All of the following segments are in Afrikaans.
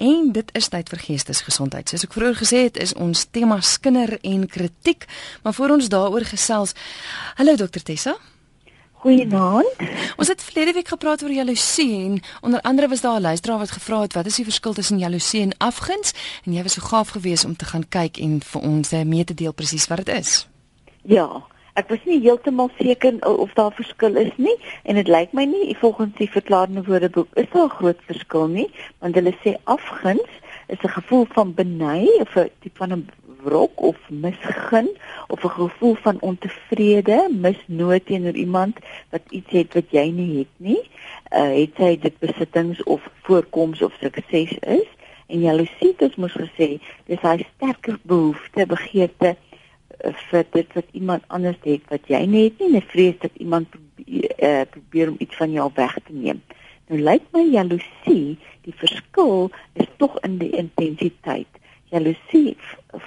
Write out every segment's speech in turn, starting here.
en dit is tyd vir geestesgesondheid. Soos ek vroeër gesê het, is ons tema skinder en kritiek, maar voor ons daaroor gesels. Hallo Dr Tessa. Goeienaand. Ons het verlede week gepraat oor jaloesie en onder andere was daar 'n luisteraar wat gevra het wat is die verskil tussen jaloesie en afguns en jy was so gaaf geweest om te gaan kyk en vir ons mee te deel presies wat dit is. Ja, ek was nie heeltemal seker of daar verskil is nie en dit lyk my nie volgens die verklarende woordeboek is daar 'n groot verskil nie want hulle sê afguns is 'n gevoel van beny of 'n tipe van 'n wrok of misgun of 'n gevoel van ontevrede, misnoot teenoor iemand wat iets het wat jy nie het nie. Uh het sy dit besittings of voorkoms of sukses is en jaloesie het ons gesê dis hy sterker behoefte, begeerte vir dit wat iemand anders het wat jy nie het nie, 'n vrees dat iemand probeer, uh, probeer om iets van jou weg te neem. Nou lyk my jaloesie, die verskil is tog in die intensiteit jaloesie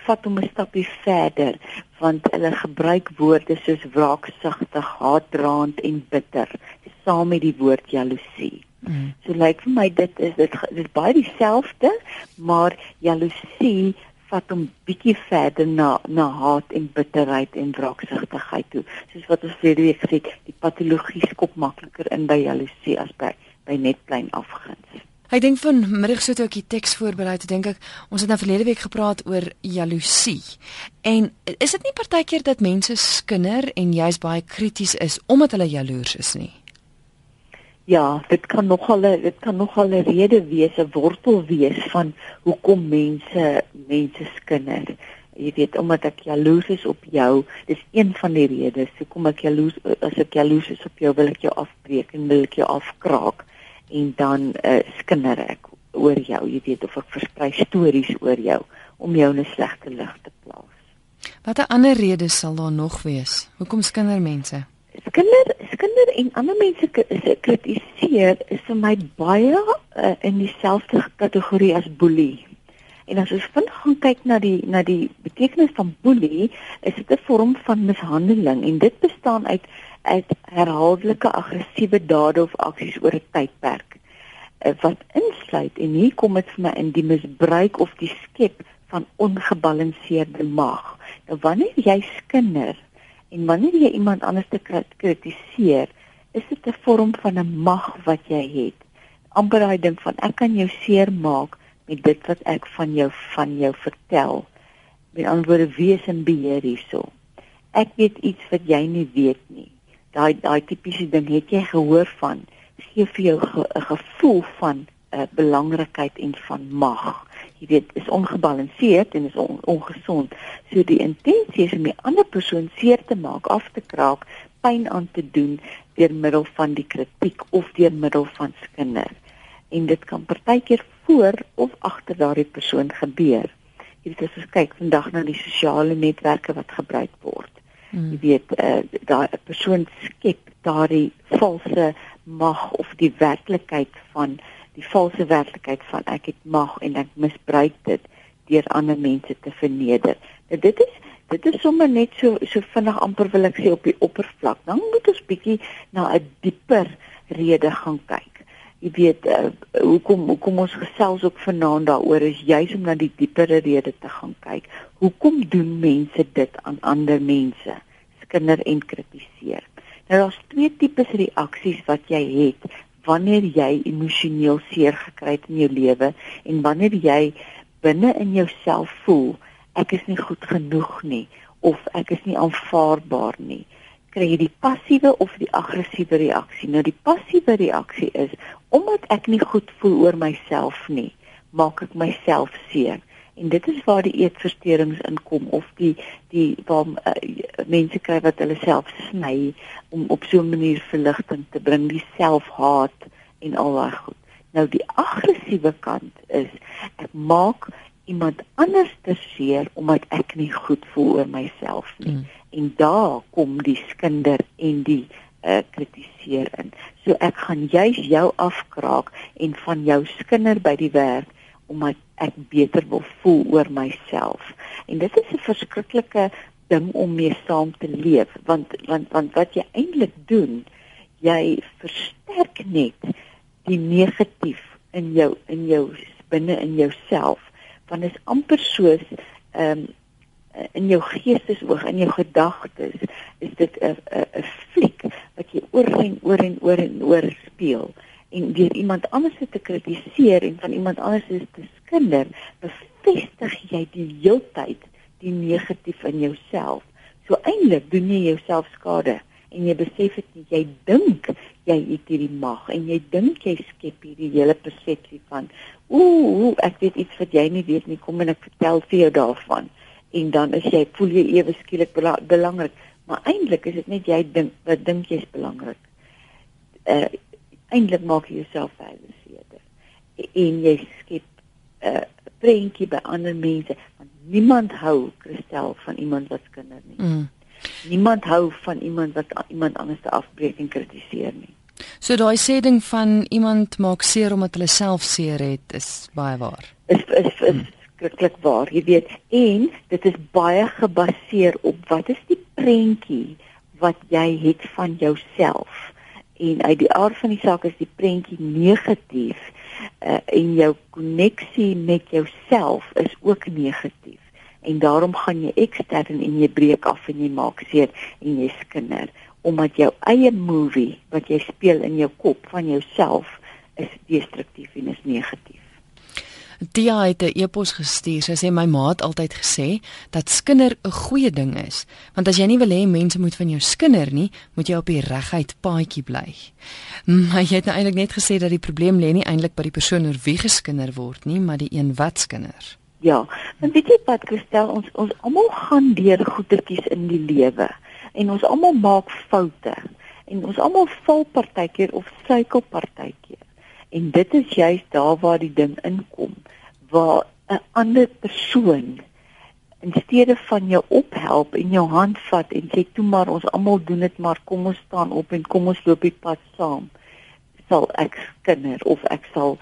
vat hom 'n stapie verder want hulle gebruik woorde soos wraaksugtig, haatdraand en bitter saam met die woord jaloesie. Mm. So lyk vir my dit is dit dit baie dieselfde, maar jaloesie vat hom bietjie verder na na haat en bitterheid en wraaksugtigheid toe. Soos wat ons verlede week gesê het, die patologie skop makliker in by jaloesie as by by net klein afguns. Ek dink van middag so toe ek die teks voorberei het, dink ek ons het nou verlede week gepraat oor jaloesie. En is dit nie partykeer dat mense skinder en jy's baie krities is omdat hulle jaloers is nie? Ja, dit kan nogal dit kan nogal 'n rede wees, 'n wortel wees van hoekom mense mense skinder. Jy weet omdat ek jaloers is op jou, dis een van die redes hoekom ek jaloers as ek jaloers is op jou, wil ek jou afbreek en wil ek jou afkraak en dan uh, skinder ek oor jou, jy weet of ek versprei stories oor jou om jou in 'n slegte lig te plaas. Watter ander redes sal daar nog wees? Hoekom skinder mense? Skinder, skinder en ander mense kritiseer is vir my baie uh, in dieselfde kategorie as boelie. En as ons vind gaan kyk na die na die betekenis van boelie, is dit 'n vorm van mishandeling en dit bestaan uit uit herhaaldelike aggressiewe dade of aksies oor 'n tydperk eh, wat insluit en hier kom dit vir my in die misbruik of die skep van ongebalanseerde mag. Nou wanneer jy skinder en wanneer jy iemand anders te kritiseer, is dit 'n vorm van 'n mag wat jy het. amper daai ding van ek kan jou seermaak met dit wat ek van jou van jou vertel. Met ander woorde, wees in beheer hierso. Ek weet iets wat jy nie weet nie daai daai tipiese ding het jy gehoor van gee vir jou 'n ge, gevoel van 'n uh, eh, belangrikheid en van mag. Jy weet, is ongebalanseerd en is on, ongesond. So die intensie is om 'n ander persoon seer te maak, af te kraak, pyn aan te doen deur middel van die kritiek of deur middel van skinder. En dit kan partykeer voor of agter daardie persoon gebeur. Jy weet as ons kyk vandag na die sosiale netwerke wat gebruik word Hmm. Jy weet uh, daai persoon skep daardie valse mag of die werklikheid van die valse werklikheid van ek het mag en ek misbruik dit deur ander mense te verneder. Nou dit is dit is sommer net so so vinnig amper wil ek sê op die oppervlak. Dan moet ons bietjie na 'n dieper rede gaan kyk jy weet uh, hoekom hoekom ons gesels ook vanaand daaroor is juis om na die diepere rede te gaan kyk. Hoekom doen mense dit aan ander mense? Skinder en kritiseer. Nou daar's twee tipes reaksies wat jy het wanneer jy emosioneel seer gekry het in jou lewe en wanneer jy binne in jouself voel ek is nie goed genoeg nie of ek is nie aanvaarbaar nie kry jy die passiewe of die aggressiewe reaksie. Nou die passiewe reaksie is omdat ek nie goed voel oor myself nie, maak ek myself seer. En dit is waar die eetversteurings inkom of die die waar uh, mense kry wat hulle self sny om op so 'n manier verligting te bring, die selfhaat en al daai goed. Nou die aggressiewe kant is ek maak iemand anders te seer omdat ek nie goed voel oor myself nie. Mm en daar kom die skinder en die uh, kritiseer in. So ek gaan juis jou afkraak en van jou skinder by die werk omdat ek beter wil voel oor myself. En dit is 'n verskriklike ding om mee saam te leef want want want wat jy eintlik doen, jy versterk net die negatief in jou in jou binne in jouself want dit is amper soos ehm um, in jou geestesoog in jou gedagtes is dit 'n 'n 'n fliek wat jy oor en oor en oor en oor speel en deur iemand anders te kritiseer en van iemand anders te skinder bevestig jy die heeltyd die negatief in jouself. So eintlik doen jy jouself skade en jy besef dit nie. Jy dink jy het hierdie mag en jy dink jy skep hierdie hele persepsie van ooh ek weet iets wat jy nie weet nie. Kom en ek vertel vir jou daarvan. En dan is jy voel jy ewe skielik belangrik. Maar eintlik is dit net jy dink wat dink jy's belangrik. Uh, eintlik maak jy jouself veilig en jy skep 'n uh, prentjie by ander mense want niemand hou Christel van iemand wat skinder nie mm. Niemand hou van iemand wat iemand anders te afbreek en kritiseer nie. So daai sê ding van iemand maak seer omdat hulle self seer het is baie waar. Is is is skrikkelik waar, jy weet. En dit is baie gebaseer op wat is die prentjie wat jy het van jouself. En uit die aard van die saak is die prentjie negatief uh, en jou koneksie met jouself is ook negatief en daarom gaan jy ekstern en jy breek af en jy maak seer en jy skinder omdat jou eie movie wat jy speel in jou kop van jouself is destruktief en is negatief. Dia het 'n e-pos gestuur. Sy sê my ma het altyd gesê dat skinder 'n goeie ding is, want as jy nie wil hê mense moet van jou skinder nie, moet jy op die reguit paadjie bly. Maar jy het nou eintlik net gesê dat die probleem lê nie eintlik by die persoon oor wie geskinder word nie, maar die een wat skinder. Ja, want weet jy wat Christel, ons ons almal gaan deur goetertjies in die lewe en ons almal maak foute en ons almal val partykeer of struikel partykeer. En dit is juist daar waar die ding inkom waar 'n ander persoon in steede van jou ophelp en jou hand vat en sê toe maar ons almal doen dit maar kom ons staan op en kom ons loop die pad saam sal ek kinder of ek sal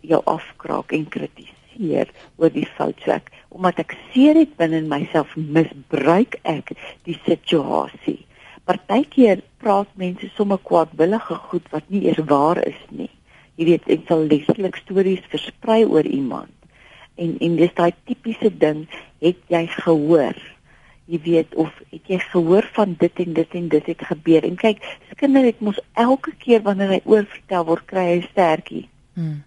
jou afkraak en kritiseer seer oor die fout so ek omdat ek seer het binne in myself misbruik ek die situasie. Partykeer praat mense sommer kwaadwillige goed wat nie eers waar is nie. Jy weet, ek sal letterlik stories versprei oor iemand. En en dis daai tipiese ding, het jy gehoor? Jy weet of het jy gehoor van dit en dit en dit het gebeur? En kyk, skinder het mos elke keer wanneer hy oorvertel word, kry hy 'n stertjie. Hmm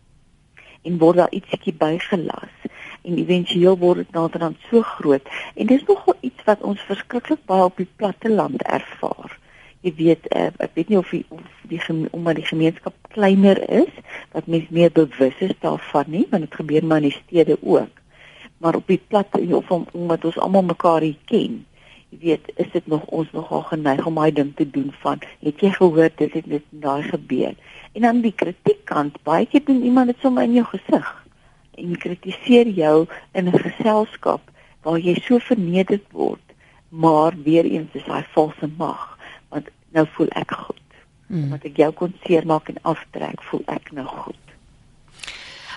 en word daar ietsiekie bygelas en éventueel word dit naderhand so groot en dis nogal iets wat ons verskriklik baie op die platte land ervaar. Jy weet uh, ek weet nie of die of die omdat die gemeenskap kleiner is dat mense meer bewus is daarvan nie want dit gebeur maar in die stede ook. Maar op die platte of om, omdat ons almal mekaar ken jy weet is dit nog ons nogal geneig om daai ding te doen van het jy gehoor dit het net daai gebeur en dan die kritikant baie keer doen iemand dit sommer in jou gesig en kritiseer jou in 'n geselskap waar jy so vernederd word maar weer eens is daai valse mag nou voel ek goed mm. want ek jou kon seermaak en aftrek voel ek nou goed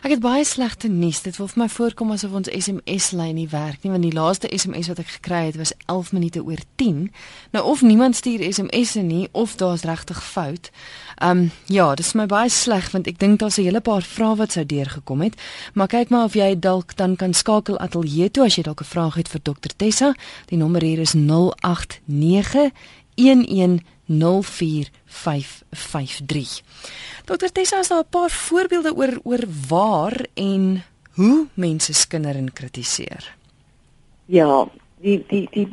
Ek het baie slegte nuus. Dit wil vir my voorkom asof ons SMS lyn nie werk nie, want die laaste SMS wat ek gekry het was 11 minute oor 10. Nou of niemand stuur SMS'e nie of daar's regtig fout. Ehm um, ja, dit is my baie sleg want ek dink daar's 'n hele paar vrae wat sou deurgekom het. Maar kyk maar of jy dalk dan kan skakel ateljee toe as jy dalk 'n vraag het vir Dr Tessa. Die nommer hier is 089 11 0453. Dokter Tessa, is daar 'n paar voorbeelde oor oor waar en hoe mense skinder en kritiseer? Ja, die die die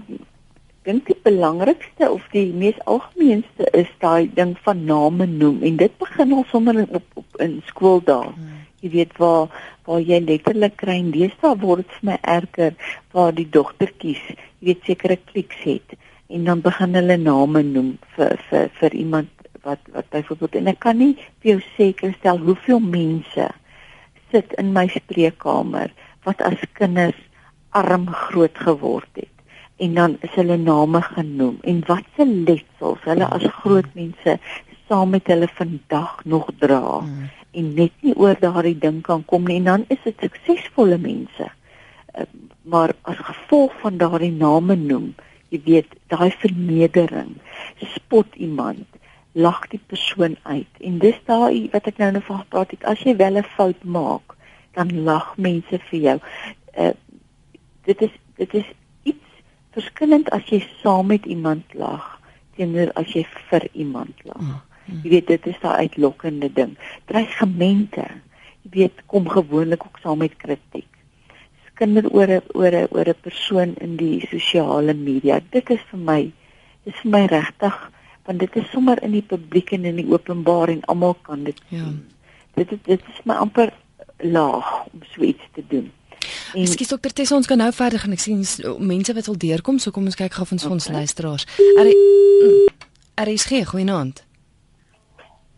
dink die belangrikste of die mees algemeenste is daai ding van name noem en dit begin al sommer op, op in skool daar. Hmm. Jy weet waar waar jy letterlik kry en deesdae word dit vir my erger waar die dogtertjies, jy weet sekere kliks het en dan begin hulle name noem vir vir vir iemand wat wat byvoorbeeld en ek kan nie vir jou seker stel hoeveel mense sit in my spreekkamer wat as kinders arm groot geword het. En dan is hulle name genoem. En wat se letsels hulle as groot mense saam met hulle vandag nog dra. Mm. en net nie oor daardie ding kan kom nie. En dan is dit suksesvolle mense. Uh, maar as gevolg van daardie name noem jy weet daai vernedering spot iemand lag die persoon uit en dis daai wat ek nou net van gepraat het as jy wel 'n fout maak dan lag mense vir jou. Uh dit is dit is iets verskillend as jy saam met iemand lag teenoor as jy vir iemand lag. Mm. mm. Jy weet dit is daai uitlokkende ding. Dreigemente, jy weet kom gewoonlik ook saam met kritiek. Skinder oor 'n oor 'n oor 'n persoon in die sosiale media. Dit is vir my dis vir my regtig want dit is sommer in die publiek en in die openbaar en almal kan dit ja. Dit dit is my amper laag om so iets te doen. Ekskuus dokter Tessa, ons kan nou verder gaan. Ek sien mense wat wil deurkom, so kom ons kyk gou van okay. ons luisteraars. Er er is gee goeienaand.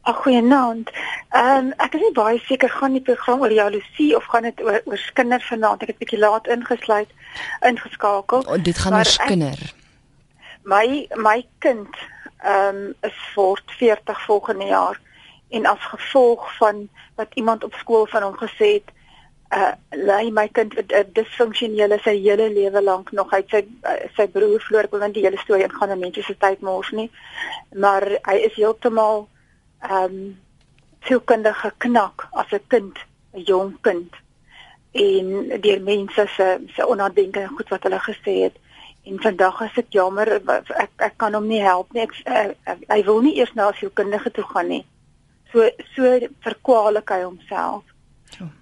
Ag goeienaand. Ehm um, ek is nie baie seker gaan die program oor jaloesie of gaan dit oor oor skinder vanaand. Ek het bietjie laat ingesluit ingeskakel. Oh, dit gaan oor skinder. My my kind ehm um, is word 40 volgende jaar en as gevolg van wat iemand op skool van hom gesê het uh lei my kind 'n uh, disfunksionele sy hele lewe lank nog uit sy uh, sy broer verloor ek wil net die hele storie ingaan en mense se tyd mors nie maar hy is heeltemal ehm um, sielkundig geknak as 'n kind 'n jong kind. En deur mense se se onnadenkende goed wat hulle gesê het. En vandag as ek jammer ek ek kan hom nie help nie. Ek, uh, hy wil nie eers na sielkundige toe gaan nie. So so verkwalik hy homself.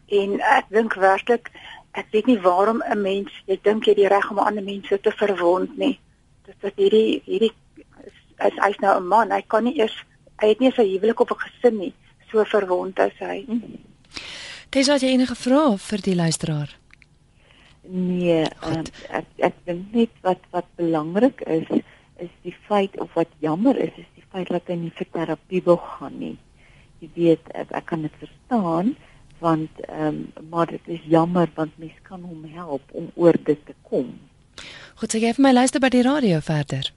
En ek dink werklik ek weet nie waarom 'n mens jy dink jy die reg om ander mense te verwond nie. Dit dat hierdie hierdie is hy's nou 'n man, hy kan nie eers hy het nie sy huwelik op 'n gesin nie. So verwond is hy. Dis as jy enige vrae vir die luisteraar. Nee, um, ek ek dink net wat wat belangrik is is die feit of wat jammer is is die feit dat hy nie vir terapie wil gaan nie. Jy weet ek, ek kan dit verstaan want ehm um, maar dit is jammer want mens kan hom help om oor dit te kom. Goed, sê jy vir my luister by die radio verder.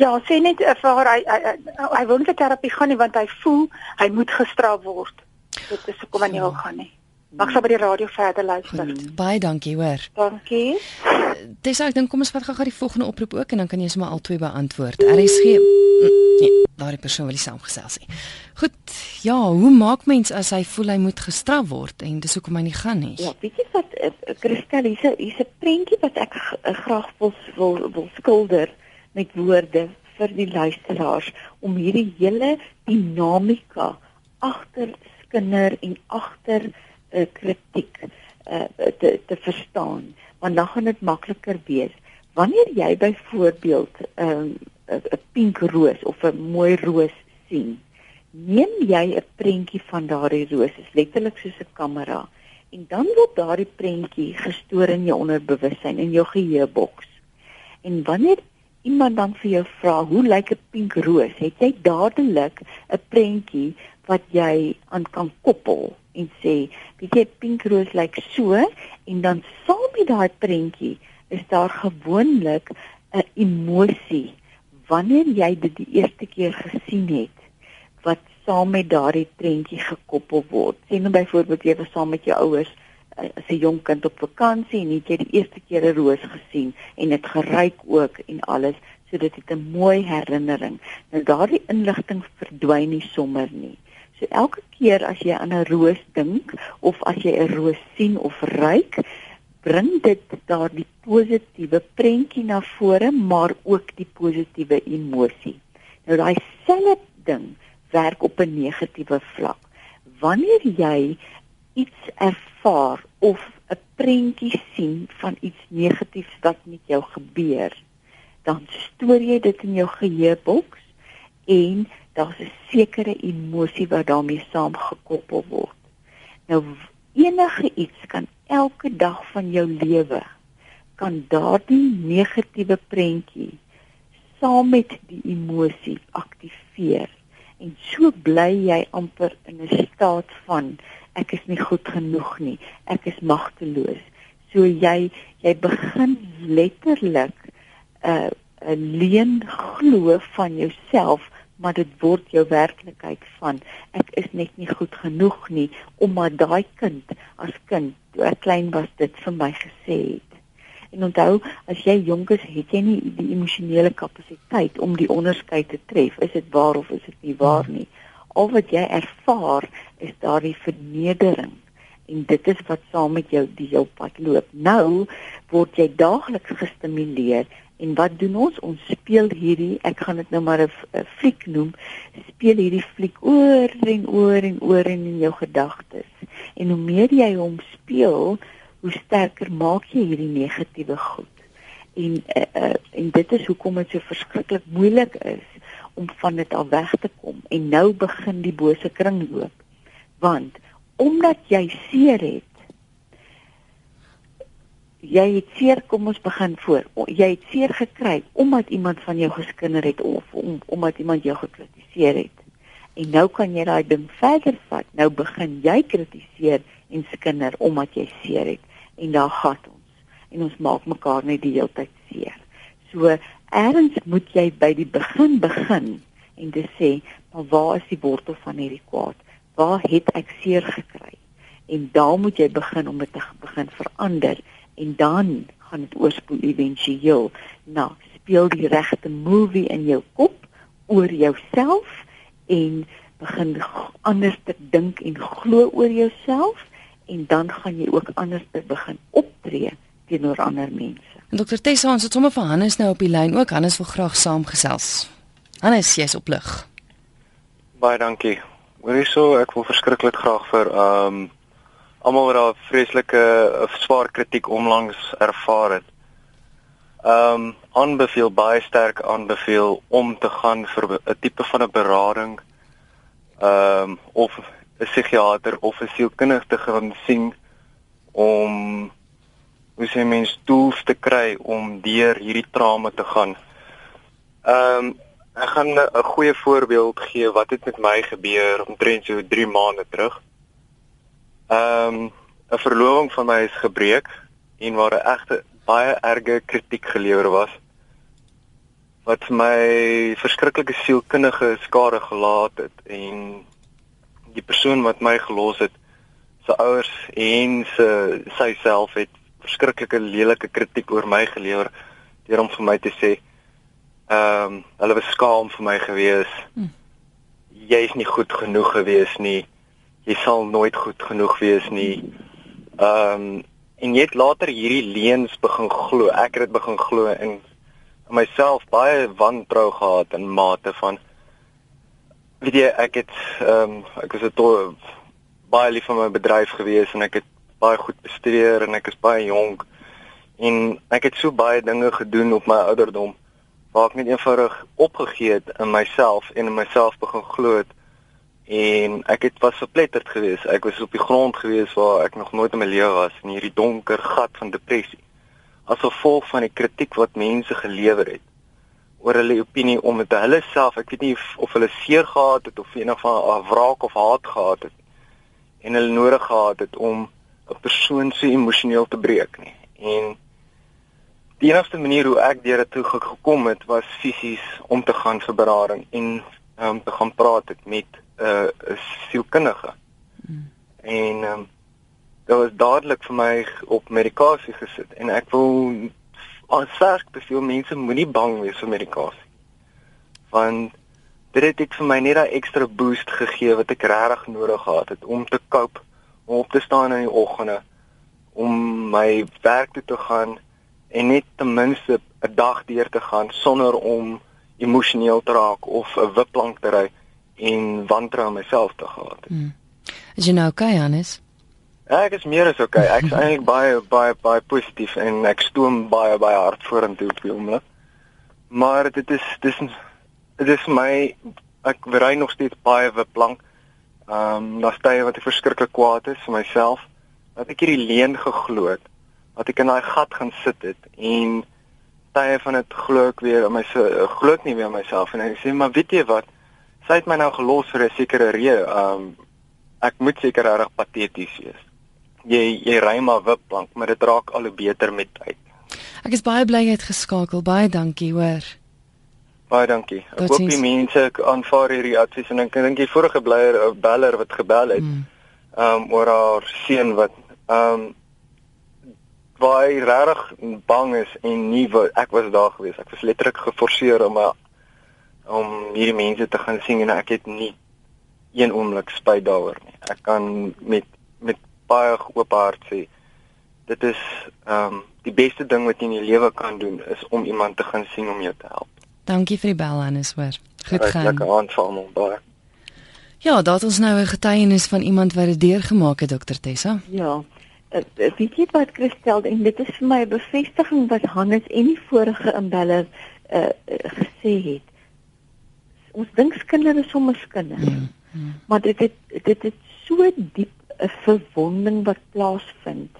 Ja, sê net vir haar hy hy, hy hy wil nie vir terapie gaan nie want hy voel hy moet gestraf word. Dit is hoekom hy nie wil gaan nie. Mag sou by die radio verder luister. Goed, baie dankie hoor. Dankie. Dis ek dink kom ons vat gou-gou die volgende oproep ook en dan kan jy sommer al twee beantwoord. RSG Nee, daardie persoon wil nie saamgesels nie. Goed, ja, hoe maak mens as hy voel hy moet gestraf word en dis hoekom hy nie gaan nie? Ja, weet jy wat, uh, Christel, hier's 'n hier's 'n prentjie wat ek graag wil wil wil skilder met woorde vir die luisteraars om hierdie hele dinamika agter skinder en agter uh, kritiek uh, te te verstaan, want dan gaan dit makliker wees. Wanneer jy byvoorbeeld ehm uh, 'n pink roos of 'n mooi roos sien, neem jy 'n prentjie van daardie roos, is letterlik soos 'n kamera, en dan word daardie prentjie gestoor in jou onderbewussyn in jou geheueboks. En wanneer iemand dan vir jou vra, "Hoe lyk 'n pink roos?" het jy dadelik 'n prentjie wat jy aan kan koppel en sê, "Weet jy, pink roos lyk so?" en dan saam met daai prentjie is daar gewoonlik 'n emosie wanneer jy dit die eerste keer gesien het wat saam met daardie prentjie gekoppel word. Sien nou byvoorbeeld jy was saam met jou ouers as 'n jong kind op vakansie en het jy die eerste keer 'n roos gesien en dit geruik ook en alles, so dit het 'n mooi herinnering. Nou daardie inligting verdwyn nie sommer nie. So elke keer as jy aan 'n roos dink of as jy 'n roos sien of ruik, bring dit daardie positiewe prentjie na vore, maar ook die positiewe emosie. Nou daai selfe ding werk op 'n negatiewe vlak. Wanneer jy iets ervaar of 'n prentjie sien van iets negatiefs wat met jou gebeur, dan stoor jy dit in jou geheueboks en daar's 'n sekere emosie wat daarmee saamgekoppel word. Nou enige iets kan elke dag van jou lewe kan daardie negatiewe prentjie saam met die emosie aktiveer en so bly jy amper in 'n staat van ek is nie goed genoeg nie ek is magteloos so jy jy begin letterlik 'n uh, 'n leen glo van jouself maar dit word jou werklikheid van ek is net nie goed genoeg nie omdat daai kind as kind toe ek klein was dit vir my gesê het. En onthou, as jy jonk is, het jy nie die emosionele kapasiteit om die onderskeid te tref, is dit waar of is dit nie waar nie. Al wat jy ervaar is daardie vernedering en dit is wat saam met jou die jou pad loop. Nou word jy daagliks gestimuleer en wat doen ons? Ons speel hierdie, ek gaan dit nou maar 'n fliek noem, speel hierdie fliek oor en oor en oor in, in jou gedagtes. En hoe meer jy hom speel, hoe sterker maak jy hierdie negatiewe goed. En uh, uh, en dit is hoekom dit so verskriklik moeilik is om van dit af weg te kom en nou begin die bose kringloop want omdat jy seer het jy het seer kom ons begin voor. Jy het seer gekry omdat iemand van jou geskinder het of om, omdat iemand jou gekritiseer het. En nou kan jy daai ding verder vat. Nou begin jy kritiseer en skinder omdat jy seer het. En daar gaan ons. En ons maak mekaar net die hele tyd seer. So erns moet jy by die begin begin en dit sê maar waar is die wortel van hierdie kwaad waar het ek seer gekry en daar moet jy begin om dit te begin verander en dan gaan dit oorspoel éventueel na speel die regte movie in jou kop oor jouself en begin anders te dink en glo oor jouself en dan gaan jy ook anders te begin optree teenoor ander mense. En Dr Tessa ons het sommer vir Hannes nou op die lyn ook. Hannes wil graag saamgesels. Hannes, jy's op lig. Baie dankie. Hoorie so, ek wil verskriklik graag vir ehm um, almal wat daar vreeslike of swaar kritiek onlangs ervaar het. Ehm um, aanbeveel baie sterk aanbeveel om te gaan vir 'n tipe van 'n berading ehm um, of 'n psigiater of 'n sielkundige te gaan sien om hoe sê mens tools te kry om deur hierdie trauma te gaan. Ehm um, ek gaan 'n goeie voorbeeld gee wat het met my gebeur omtrent so 3 maande terug. Ehm um, 'n verloving van my is gebreek en waar 'n egte baie erge kritiek gelewer was wat my verskriklike sielkundige skade gelaat het en die persoon wat my gelos het se ouers en se sy self het verskriklike lelike kritiek oor my gelewer deur om vir my te sê ehm um, hulle was skaam vir my gewees. Hm. Jy is nie goed genoeg gewees nie jy sal nooit goed genoeg wees nie. Ehm um, en jy het later hierdie leuns begin glo. Ek het dit begin glo in myself baie wantrou gehad in mate van weet jy ek het ehm um, ek was 'n baie lief vir my bedryf gewees en ek het baie goed bestudeer en ek is baie jonk en ek het so baie dinge gedoen op my ouderdom waar ek net eenvoudig opgegee het in myself en in myself begin glo het en ek het was verpletterd geweest. Ek was op die grond geweest waar ek nog nooit in my lewe was in hierdie donker gat van depressie. As gevolg van die kritiek wat mense gelewer het oor hulle opinie om dit hulle self, ek weet nie of hulle seer gehad het of enig van 'n wraak of haat gehad het en hulle nodig gehad het om 'n persoon so emosioneel te breek nie. En die enigste manier hoe ek dit toe gekom het was fisies om te gaan vir berading en om um, te gaan praat met 'n uh, sielkundige. Mm. En ehm um, dit was dadelik vir my op medikasie gesit en ek wil aanspreek dat veel mense moenie bang wees vir medikasie. Want dit het ek vir my net 'n ekstra boost gegee wat ek regtig nodig gehad het om te cope, om op te staan in die oggende, om my werk toe te gaan en net ten minste 'n dag deur te gaan sonder om emosioneel te raak of 'n wipplank te ry en wantrou myself te gehad het. Hmm. Is jy nou okay, Hannes? Ja, ek is meer as okay. Ek is eintlik baie baie baie positief en ek stoom baie baie hard vorentoe op die oomblik. Maar dit is dis dit is my ek ry nog steeds baie wipplank. Ehm um, daar's tye wat ek verskriklik kwaad is vir myself dat ek hierdie leen geglo het dat ek in daai gat gaan sit het en tye van dit glo ek weer aan myself glo ek nie aan myself en ek sê maar weet jy wat sy het my nou gelos vir 'n sekere rede. Um ek moet seker reg pateties wees. Jy jy ry maar wipplank, maar dit raak al hoe beter met tyd. Ek is baie bly jy het geskakel. Baie dankie, hoor. Baie dankie. Ek hoop die mense aanvaar hierdie advies en ek dink die vorige bleier of beller wat gebel het, mm. um oor haar seun wat um baie regtig bang is en nie ek was daar gewees. Ek was letterlik geforseer om 'n om hierdie mense te gaan sien en ek het nie een oomblik spyt daaroor nie. Ek kan met met baie oophartig sê. Dit is ehm um, die beste ding wat jy in jou lewe kan doen is om iemand te gaan sien om jou te help. Dankie vir die bel Hannes hoor. Goed gaan. Lekker aanval hom baie. Ja, daar het ons nou 'n getuienis van iemand wat dit deurgemaak het, dokter Tessa. Ja. Weet jy wat Christel en dit is vir my 'n bevestiging wat Hannes en die vorige inbeller uh, gesê het. Ons dink kinders is sommer kinders. Hmm. Hmm. Maar dit het dit het so diep 'n verwonding wat plaasvind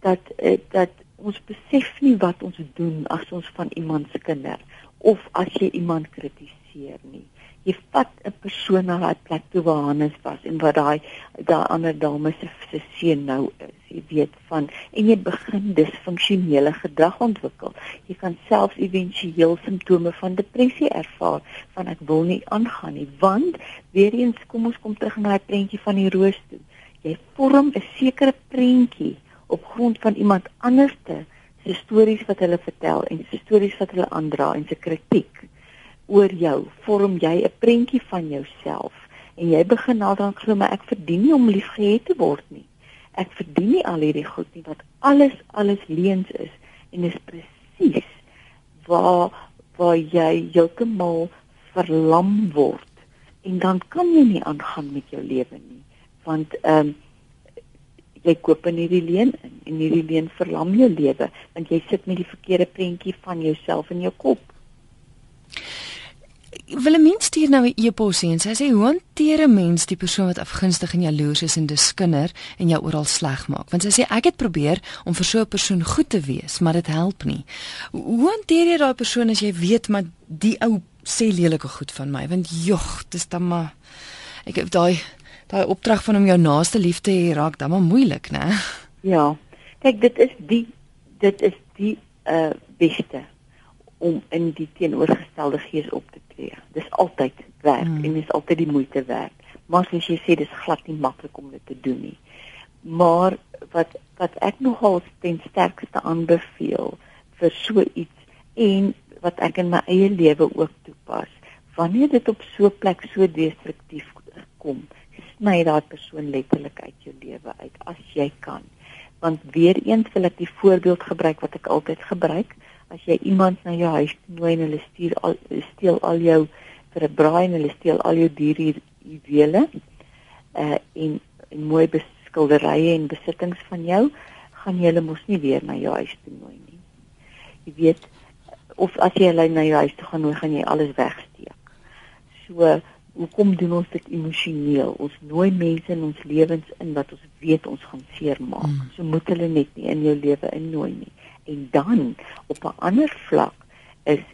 dat uh, dat ons besef nie wat ons doen as ons van iemand se kinder of as jy iemand kritiseer nie jy vat 'n persoon na daai plek toe waar Hannes was en wat daai daai ander dame se se seun nou is. Jy weet van en jy begin disfunksionele gedrag ontwikkel. Jy kan selfs éventueel simptome van depressie ervaar van ek wil nie aangaan nie want weer eens kom ons kom terug na daai prentjie van die roos toe. Jy vorm 'n sekere prentjie op grond van iemand anders se stories wat hulle vertel en se stories wat hulle aandra en se kritiek oor jou, vorm jy 'n prentjie van jouself en jy begin dan glo maar ek verdien nie om liefgehad te word nie. Ek verdien nie al hierdie goed nie wat alles alles leuns is en is presies waar waar jy heeltemal verlam word en dan kan jy nie aangaan met jou lewe nie want ehm um, jy koop in hierdie leen in en hierdie leen verlam jou lewe want jy sit met die verkeerde prentjie van jouself in jou kop. Wil 'n mens stuur nou 'n e-pos en sy sê hoe hanteer 'n mens die persoon wat afgunstig en jaloers is en diskinder en jou oral sleg maak? Want sy sê ek het probeer om vir so 'n persoon goed te wees maar dit help nie. Hoe hanteer jy daai persoon as jy weet maar die ou sê lelike goed van my? Want jog dis dan maar ek het daai daai opdrag van om jou naaste lief te hê raak dan maar moeilik nê ja kyk dit is die dit is die uh beste om in die teenoorgestelde gees op te tree. Dis altyd werk hmm. en dis altyd die moeite werd. Maar soos jy sê, dis glad nie maklik om dit te doen nie. Maar wat wat ek nogal ten sterkste aanbeveel vir so iets en wat ek in my eie lewe ook toepas, wanneer dit op so 'n plek so destruktief kom, sny daai persoon letterlik uit jou lewe uit as jy kan. Want weer eens wil ek die voorbeeld gebruik wat ek altyd gebruik as jy iemand na jou huis nooi en hulle stuur al steel al jou vir 'n braai en hulle steel al jou diere juwele uh en, en mooi beskilderye en besittings van jou gaan jy hulle mos nie weer na jou huis nooi nie. Jy weet of as jy hulle na jou huis toe gaan nooi gaan jy alles wegsteek. So hoekom doen ons dit emosioneel? Ons nooi mense in ons lewens in wat ons weet ons gaan seermaak. Mm. So moet hulle net nie in jou lewe innooi nie en dan op 'n ander vlak is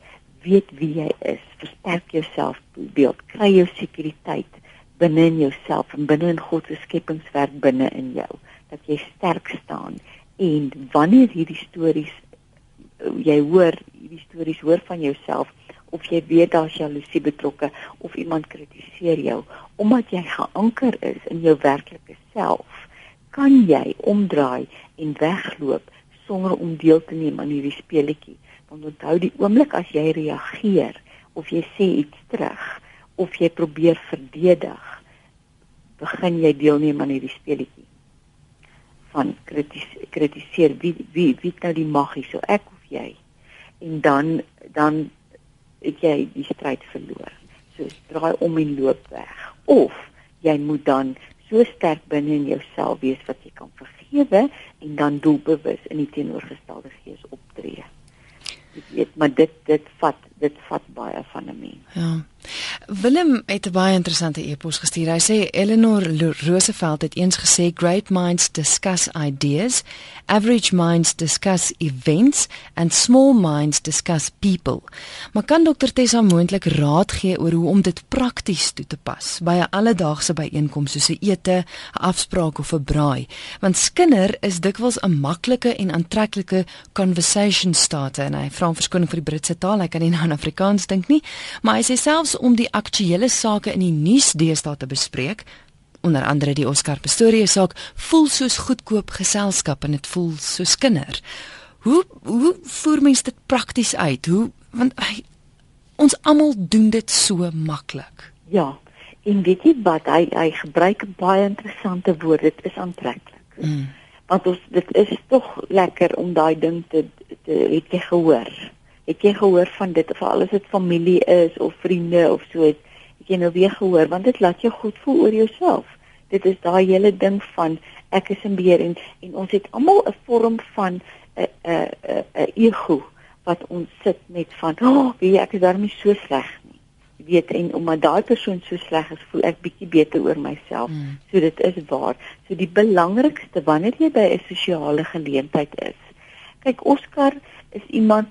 weet wie jy is, versterk jou selfbeeld, kry jou sekuriteit binne in jouself en binne in God se skepingswerk binne in jou dat jy sterk staan en wanneer hierdie stories jy hoor hierdie stories hoor van jouself of jy weet daar's jaloesie betrokke of iemand kritiseer jou omdat jy geanker is in jou werklike self kan jy omdraai en wegloop sonder om deel te neem aan hierdie speletjie. Want onthou die oomblik as jy reageer of jy sê iets terug of jy probeer verdedig, begin jy deelneem aan hierdie speletjie. Van kritis kritiseer wie wie wie nou die mag is, so ek of jy. En dan dan het jy die stryd verloor. So draai om en loop weg. Of jy moet dan so sterk binne in jouself wees wat jy kan vergewe en dan doelbewus in die teenoorgestelde gees optree. Jy weet, maar dit dit vat dit vat baie van 'n mens. Ja. Willem het 'n baie interessante e-pos gestuur. Hy sê Eleanor Roosevelt het eens gesê great minds discuss ideas, average minds discuss events and small minds discuss people. Maar kan dokter Tessa moontlik raad gee oor hoe om dit prakties toe te pas by 'n alledaagse byeenkoms soos 'n ete, 'n afspraak of 'n braai? Want skinder is dikwels 'n maklike en aantreklike conversation starter en hy vra verskoning vir die Britse taal. Hy kan nie nou in Afrikaans dink nie, maar hy sê selfs om die aktuelle sake in die nuus deesdae te bespreek, onder andere die Oscar Pistorius saak, voel soos goedkoop geselskap en dit voel soos kinder. Hoe hoe voer mens dit prakties uit? Hoe want hy, ons almal doen dit so maklik. Ja. En weet jy wat hy hy gebruik baie interessante woord, dit is aantreklik. Mm. Want ons dit is tog lekker om daai ding te te het jy gehoor. Het jy gehoor van dit of al is dit familie is of vriende of so het, het jy nou weer gehoor want dit laat jou goed voel oor jouself. Dit is daai hele ding van ek is in beheer en en ons het almal 'n vorm van 'n 'n 'n ego wat ons sit met van, "Ag, oh, wie ek is daarmee so sleg nie." Jy weet en omdat daai persoon so sleg is, voel ek bietjie beter oor myself. Mm. So dit is waar. So die belangrikste wanneer jy by 'n sosiale geleentheid is. Kyk, Oscar is iemand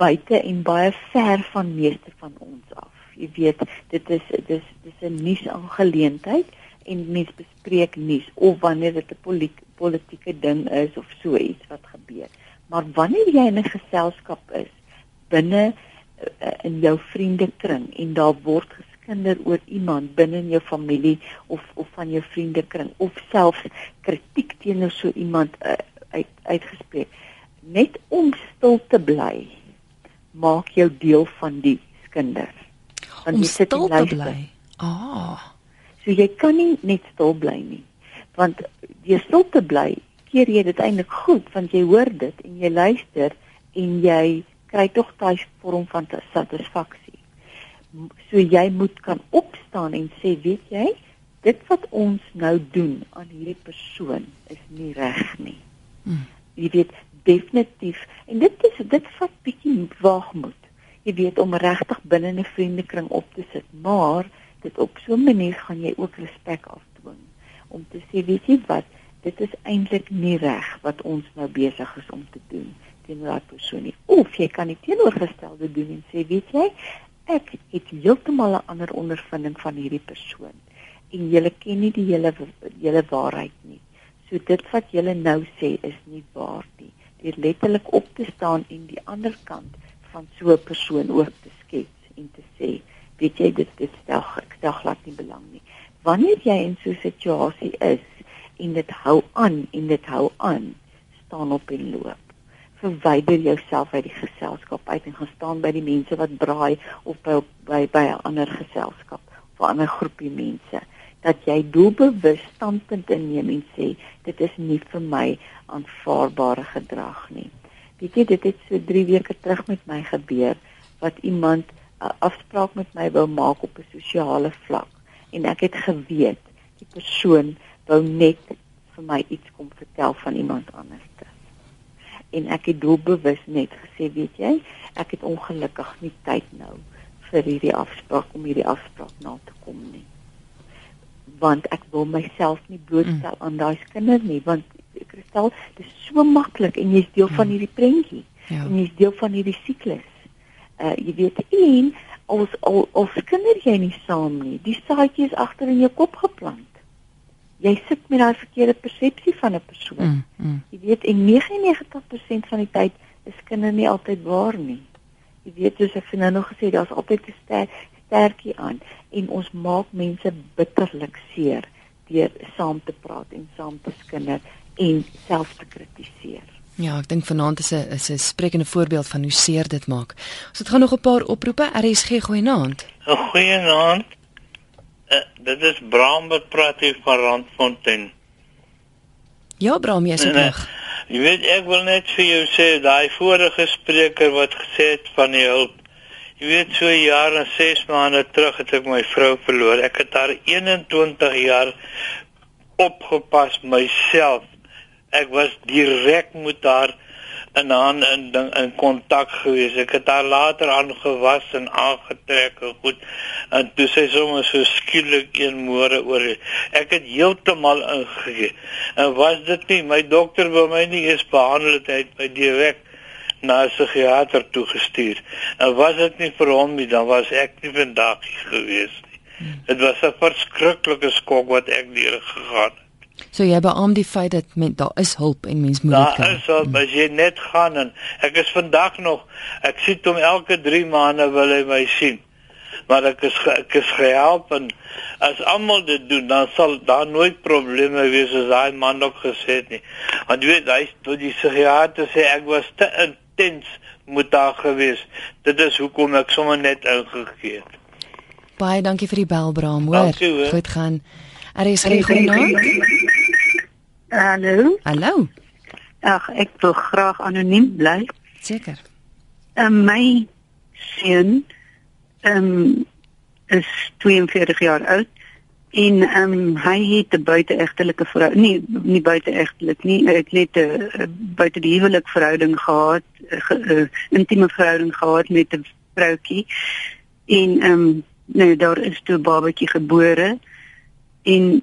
buite en baie ver van meeste van ons af. Jy weet, dit is dis dis 'n nuus aangeleentheid en mense bespreek nuus of wanneer dit 'n politieke ding is of so iets wat gebeur. Maar wanneer jy in 'n geselskap is binne uh, in jou vriendekring en daar word geskinder oor iemand binne in jou familie of of van jou vriendekring of selfs kritiek teenoor so iemand uh, uit uitgespreek net om stil te bly maak jou deel van die skinder want om jy sit stil te bly ah so jy kan nie net stil bly nie want jy stil te bly keer jy dit eintlik goed want jy hoor dit en jy luister en jy kry tog daai vorm van satisfaksie. So jy moet kan opstaan en sê, weet jy, dit wat ons nou doen aan hierdie persoon is nie reg nie. Hmm. Jy weet definitief en dit is dit vat bietjie waagmoed. Jy weet om regtig binne 'n vriendekring op te sit, maar dit op so 'n manier gaan jy ook respek afdwing om te sê, weet jy wat, dit is eintlik nie reg wat ons nou besig is om te doen teenoor daai persoon nie. Of jy kan die teenoorgestelde doen en sê, weet jy, ek het heeltemal 'n ander ondervinding van hierdie persoon en jy ken nie die hele hele waarheid nie. So dit wat jy nou sê is nie waar nie. Dit letterlik op te staan en die ander kant van so 'n persoon ook te skets en te sê, weet jy dit dit stel ek stel glad nie belang nie. Wanneer jy in so 'n situasie is, en dit hou aan en dit hou aan staan op en loop verwyder jouself uit die geselskap uit en gaan staan by die mense wat braai of by by by 'n ander geselskap of 'n ander groepie mense dat jy doelbewus standpunt inneem en sê dit is nie vir my aanvaarbare gedrag nie weet jy dit het so 3 weke terug met my gebeur wat iemand 'n afspraak met my wou maak op 'n sosiale vlak en ek het geweet die persoon wou net vir my iets kom vertel van iemand anders. En ek het doelbewus net gesê, weet jy, ek het ongelukkig nie tyd nou vir hierdie afspraak om hierdie afspraak na te kom nie. Want ek wil myself nie blootstel mm. aan daai kinders nie, want Kristal, dit is so maklik en jy's deel mm. van hierdie prentjie. Ja. En jy's deel van hierdie siklus. Uh jy weet, en ons al ons kinders jy nie saam nie. Die saadjie is agter in jou kop geplant jy sit met daai verkeerde persepsie van 'n persoon. Mm, mm. Jy weet en 99% van die tyd is kinders nie altyd waar nie. Jy weet soos ek nou nog gesê daar's altyd 'n ster, sterkie aan en ons maak mense bitterlik seer deur saam te praat en saam te skinder en self te kritiseer. Ja, ek dink vanaand is 'n is 'n sprekende voorbeeld van hoe seer dit maak. Ons so, het gaan nog 'n paar oproepe. RSG goeie aand. Goeie aand. Uh, dit is Bram wat praat hier van Randfontein. Ja, Bram, jy is. Nee, jy weet ek wil net vir jou sê daai vorige spreker wat gesê het van die hulp. Jy weet so jare en 6 maande terug het ek my vrou verloor. Ek het haar 21 jaar opgepas myself. Ek was direk met haar in aan in in kontak gewees. Ek het haar later aangewas en aangetrek en goed. En toe sy sommer so skielik een môre oor ek het heeltemal ingegee. En was dit nie my dokter wou my nie eens behandel het hy by direk na 'n psigiater toe gestuur. En was dit nie vir hom nie, dan was ek nie vandag hier gewees nie. Hmm. Dit was 'n verskriklike skok wat ek deur gegaan het. So jy beamoed die feit dat men, daar is hulp en mens moet dit kan. Daar is hulp as jy net gaan en ek is vandag nog ek sien hom elke 3 maande wil hy my sien. Maar ek is ek is gehelp en as almal dit doen dan sal daar nooit probleme wees as daai man ook gesê het nie. Want jy weet hy toe die psigiater sê ek was te intens moet daar gewees. Dit is hoekom ek sommer net ingegee het. Baie dankie vir die bel Bram, hoor. Goed gaan. Er is geen genoeg. Hallo. Hallo. Ag, ek wil graag anoniem bly. Seker. Um, my seun um, is 42 jaar oud en um, hy het 'n buiteegtelike vrou, nie nie buiteegtelik nie, ek het 'n buite die huwelik verhouding gehad, 'n intieme verhouding gehad met 'n vroutjie. En ehm um, nou daar is toe 'n babatjie gebore en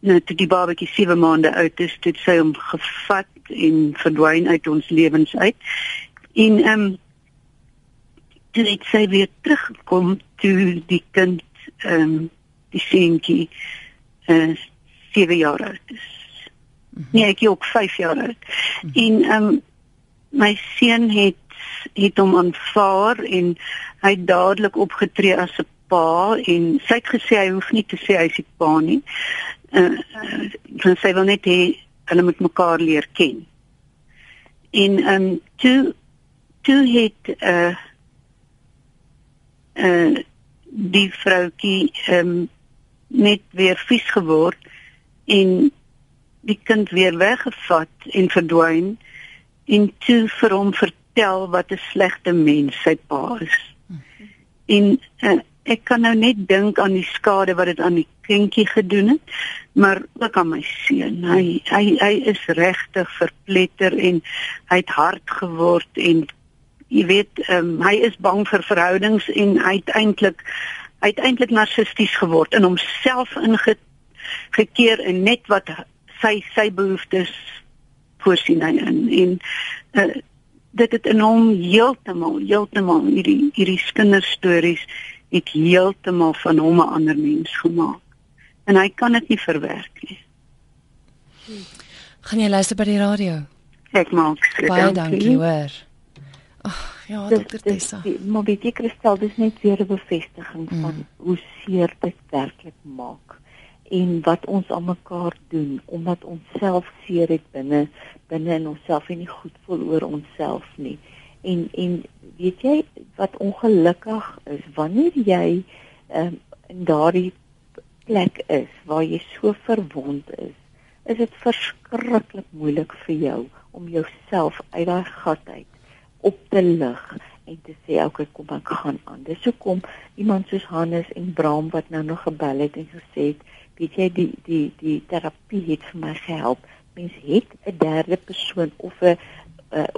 nou toe die babatjie 7 maande oud is, het sy hom gevat en verdwyn uit ons lewens uit. En ehm um, toe het sy weer teruggekom toe die kind ehm um, die seentjie uh, 7 jaar oud is. Mm -hmm. Nee, ek is ook 5 jaar oud. Mm -hmm. En ehm um, my seun het het hom aanvaar en hy het dadelik opgetree as 'n pa en sy het gesê hy hoef nie te sê hy is die pa nie. Uh, uh sy wil net hê hulle moet mekaar leer ken. En ehm um, toe toe het uh uh die vroutjie ehm um, net weer vies geword en die kind weer weggevat en verdwyn en toe vir hom vertel wat 'n slegte mens sy pa is. En uh, ek kan nou net dink aan die skade wat dit aan die kindjie gedoen het, maar ook aan my seun. Hy hy hy is regtig verpletter en hy het hard geword en jy weet, um, hy is bang vir verhoudings en hy het eintlik uiteindelik narcisties geword en homself ingekeer in net wat sy sy behoeftes voorsien hy in. En uh, dit het in hom heeltemal heeltemal hierdie hierdie kinderstories het heeltemal van hom 'n ander mens gemaak. En hy kan dit nie verwerk nie. Gaan jy luister by die radio? Ek maak baie dankie hoor. Oh. Ja, dokter Tessa. Maar weet jy Kristel, dis net weer 'n bevestiging mm. van hoe seer dit werklik maak en wat ons aan mekaar doen omdat ons self seer het binne binne in onsself en nie goed voel oor onsself nie. En en weet jy wat ongelukkig is wanneer jy um, in daardie plek is waar jy so verwond is, is dit verskriklik moeilik vir jou om jouself uit daai gat uit op te lig en te sê okay kom ek gaan aan. Dis hoekom iemand soos Hannes en Bram wat nou nog gebel het en gesê het, weet jy die die die terapie het vir my gehelp. Mens het 'n derde persoon of 'n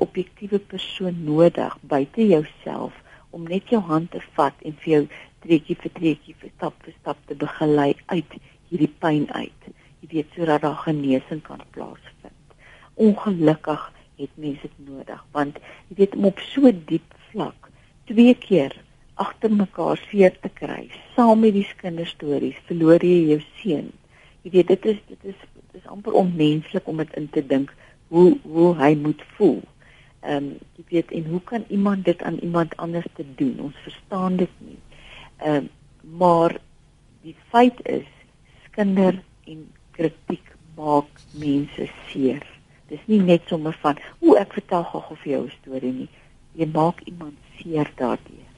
objektiewe persoon nodig buite jouself om net jou hand te vat en vir jou treetjie vir treetjie vir stap vir stap te begelei uit hierdie pyn uit. Jy weet sodat daar genesing kan plaasvind. Ongelukkig het mense dit nodig want weet om op so diep vlak twee keer agter mekaar seer te kry saam met die kinderstories verloor jy jou seun. Jy weet dit is dit is dit is amper onmenslik om dit in te dink hoe hoe hy moet voel. Ehm um, jy weet en hoe kan iemand dit aan iemand anders te doen? Ons verstaan dit nie. Ehm um, maar die feit is skinder en kritiek maak mense seer Dis nie net sommer van, o, ek vertel gou vir jou 'n storie nie. Jy maak iemand seer daardeur.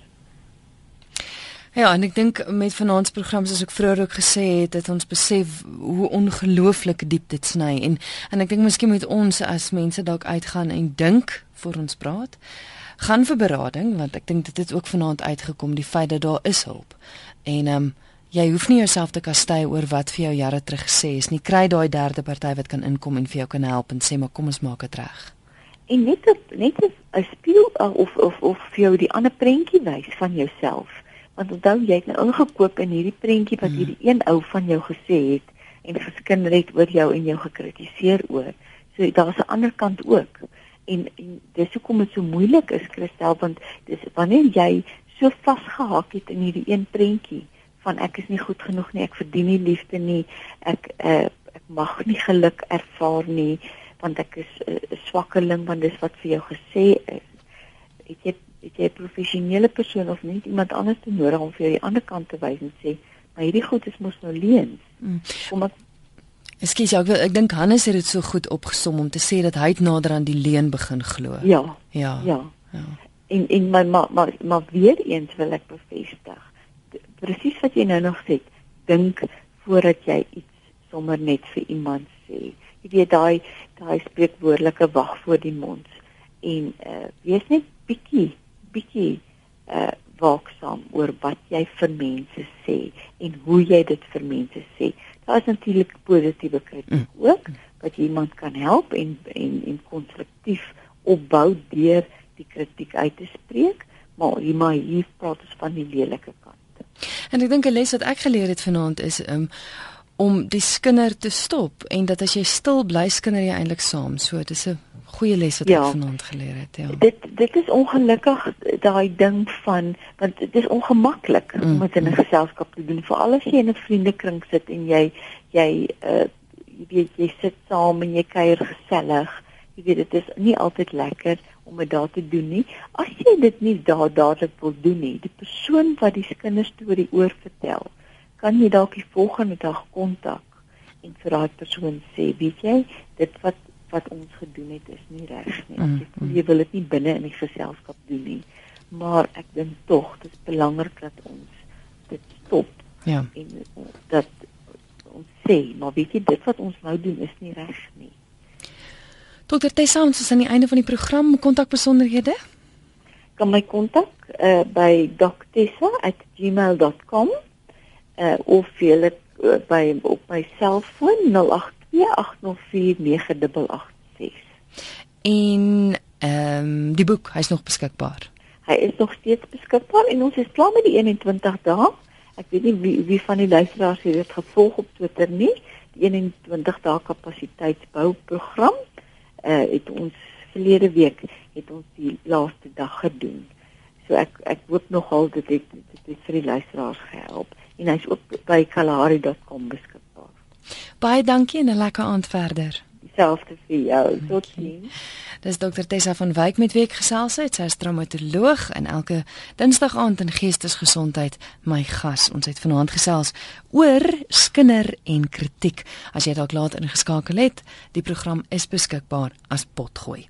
Ja, en ek dink met vanaand se program soos ek vroeër ook gesê het, het ons besef hoe ongelooflik diep dit sny en en ek dink miskien moet ons as mense dalk uitgaan en dink voor ons praat. Gaan vir berading want ek dink dit het ook vanaand uitgekom die feit dat daar is hulp. En ehm um, Jy hoef nie jouself te kastei oor wat vir jou jare terug gesê is nie. Kry daai derde party wat kan inkom en vir jou kan help en sê maar kom ons maak dit reg. En net op, net 'n speel uh, of of of vir jou die ander prentjie wys van jouself. Want onthou jy het nou ingekoop in hierdie prentjie wat hierdie hmm. een ou van jou gesê het en geskinder het oor jou en jou gekritiseer oor. So daar's 'n ander kant ook. En en dis hoekom dit so moeilik is Christel want dis wanneer jy so vasgehak het in hierdie een prentjie van ek is nie goed genoeg nie, ek verdien nie liefde nie, ek uh, ek mag nie geluk ervaar nie want ek is 'n uh, swakkeling want dis wat vir jou gesê is. Het jy het jy 'n professionele persoon of net iemand anders te nodig om vir jou die ander kant te wys en sê, maar hierdie goed is mos nou leuns. Mm. Kom ek Ekskuus, ek, ek dink Hannes het dit so goed opgesom om te sê dat hy nader aan die leuen begin glo. Ja. Ja. Ja. ja. En en my maar maar maar weer eens wil ek bevestig presies wat jy nou nog sê, dink voordat jy iets sommer net vir iemand sê. Jy weet daai daai spreekwoordelike wag voor die mond en uh wees net bietjie bietjie uh waaksaam oor wat jy vir mense sê en hoe jy dit vir mense sê. Daar is natuurlik positiewe kritiek mm. ook wat iemand kan help en en en konstruktief opbou deur die kritiek uit te spreek, maar hier maar hier praat ons van die lelike. En ek dink 'n les wat ek geleer het vanaand is um, om die skinder te stop en dat as jy stil bly skinder jy eintlik saam. So dis 'n goeie les wat ja. ek vanaand geleer het, ja. Dit dit is ongelukkig daai ding van want dit is ongemaklik mm, om dit in 'n mm. geselskap te doen, veral as jy in 'n vriendekring sit en jy jy uh jy weet jy sit saam en jy kuier gesellig. Jy weet dit is nie altyd lekker om dit daar te doen nie. As jy dit nie daar dadelik wil doen nie, die persoon wat die kinderstorie oor vertel, kan jy dalk die volgende dag kontak en vir daai persoon sê, weet jy, dit wat wat ons gedoen het is nie reg nie. Mm, mm. Jy wil dit nie binne in die geselskap doen nie. Maar ek dink tog dit is belangrik dat ons dit stop. Ja. En dat ons sê, maar weet jy dit wat ons nou doen is nie reg nie. Dokter Tessa, ons is aan die einde van die program. Kontakbesonderhede? Kan my kontak uh, by doctessa@gmail.com uh, of jy uh, by op my selfoon 08 0828049886. En ehm um, die boek, hy's nog beskikbaar. Hy is nog steeds beskikbaar en ons is klaar met die 21 dae. Ek weet nie wie wie van die luisteraars het dit gevolg op Twitter nie. Die 21 dae kapasiteitsbou program uh het ons verlede week het ons die laaste dag gedoen. So ek ek hoop nogal dit het dit het vir die luisteraars gehelp en hy's ook by kalahari.com beskikbaar. Baie dankie en 'n lekker aand verder. Dieselfde vir jou. Totsiens. Dis dokter Tessa van Wyk met wie ek gesels het. Sy is traumatoloog en elke Dinsdag aand in Geestesgesondheid my gas. Ons het vanaand gesels oor skinder en kritiek. As jy dalk laat ingeskakel het, die program is beskikbaar as potgooi.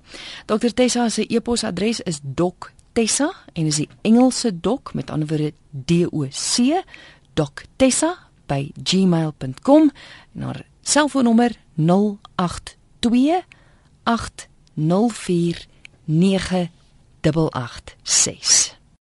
Dokter Tessa se e-posadres is dok Tessa en is die Engelse dok met ander woorde D O C dok Tessa by gmail.com en haar selfoonnommer 082 804 9886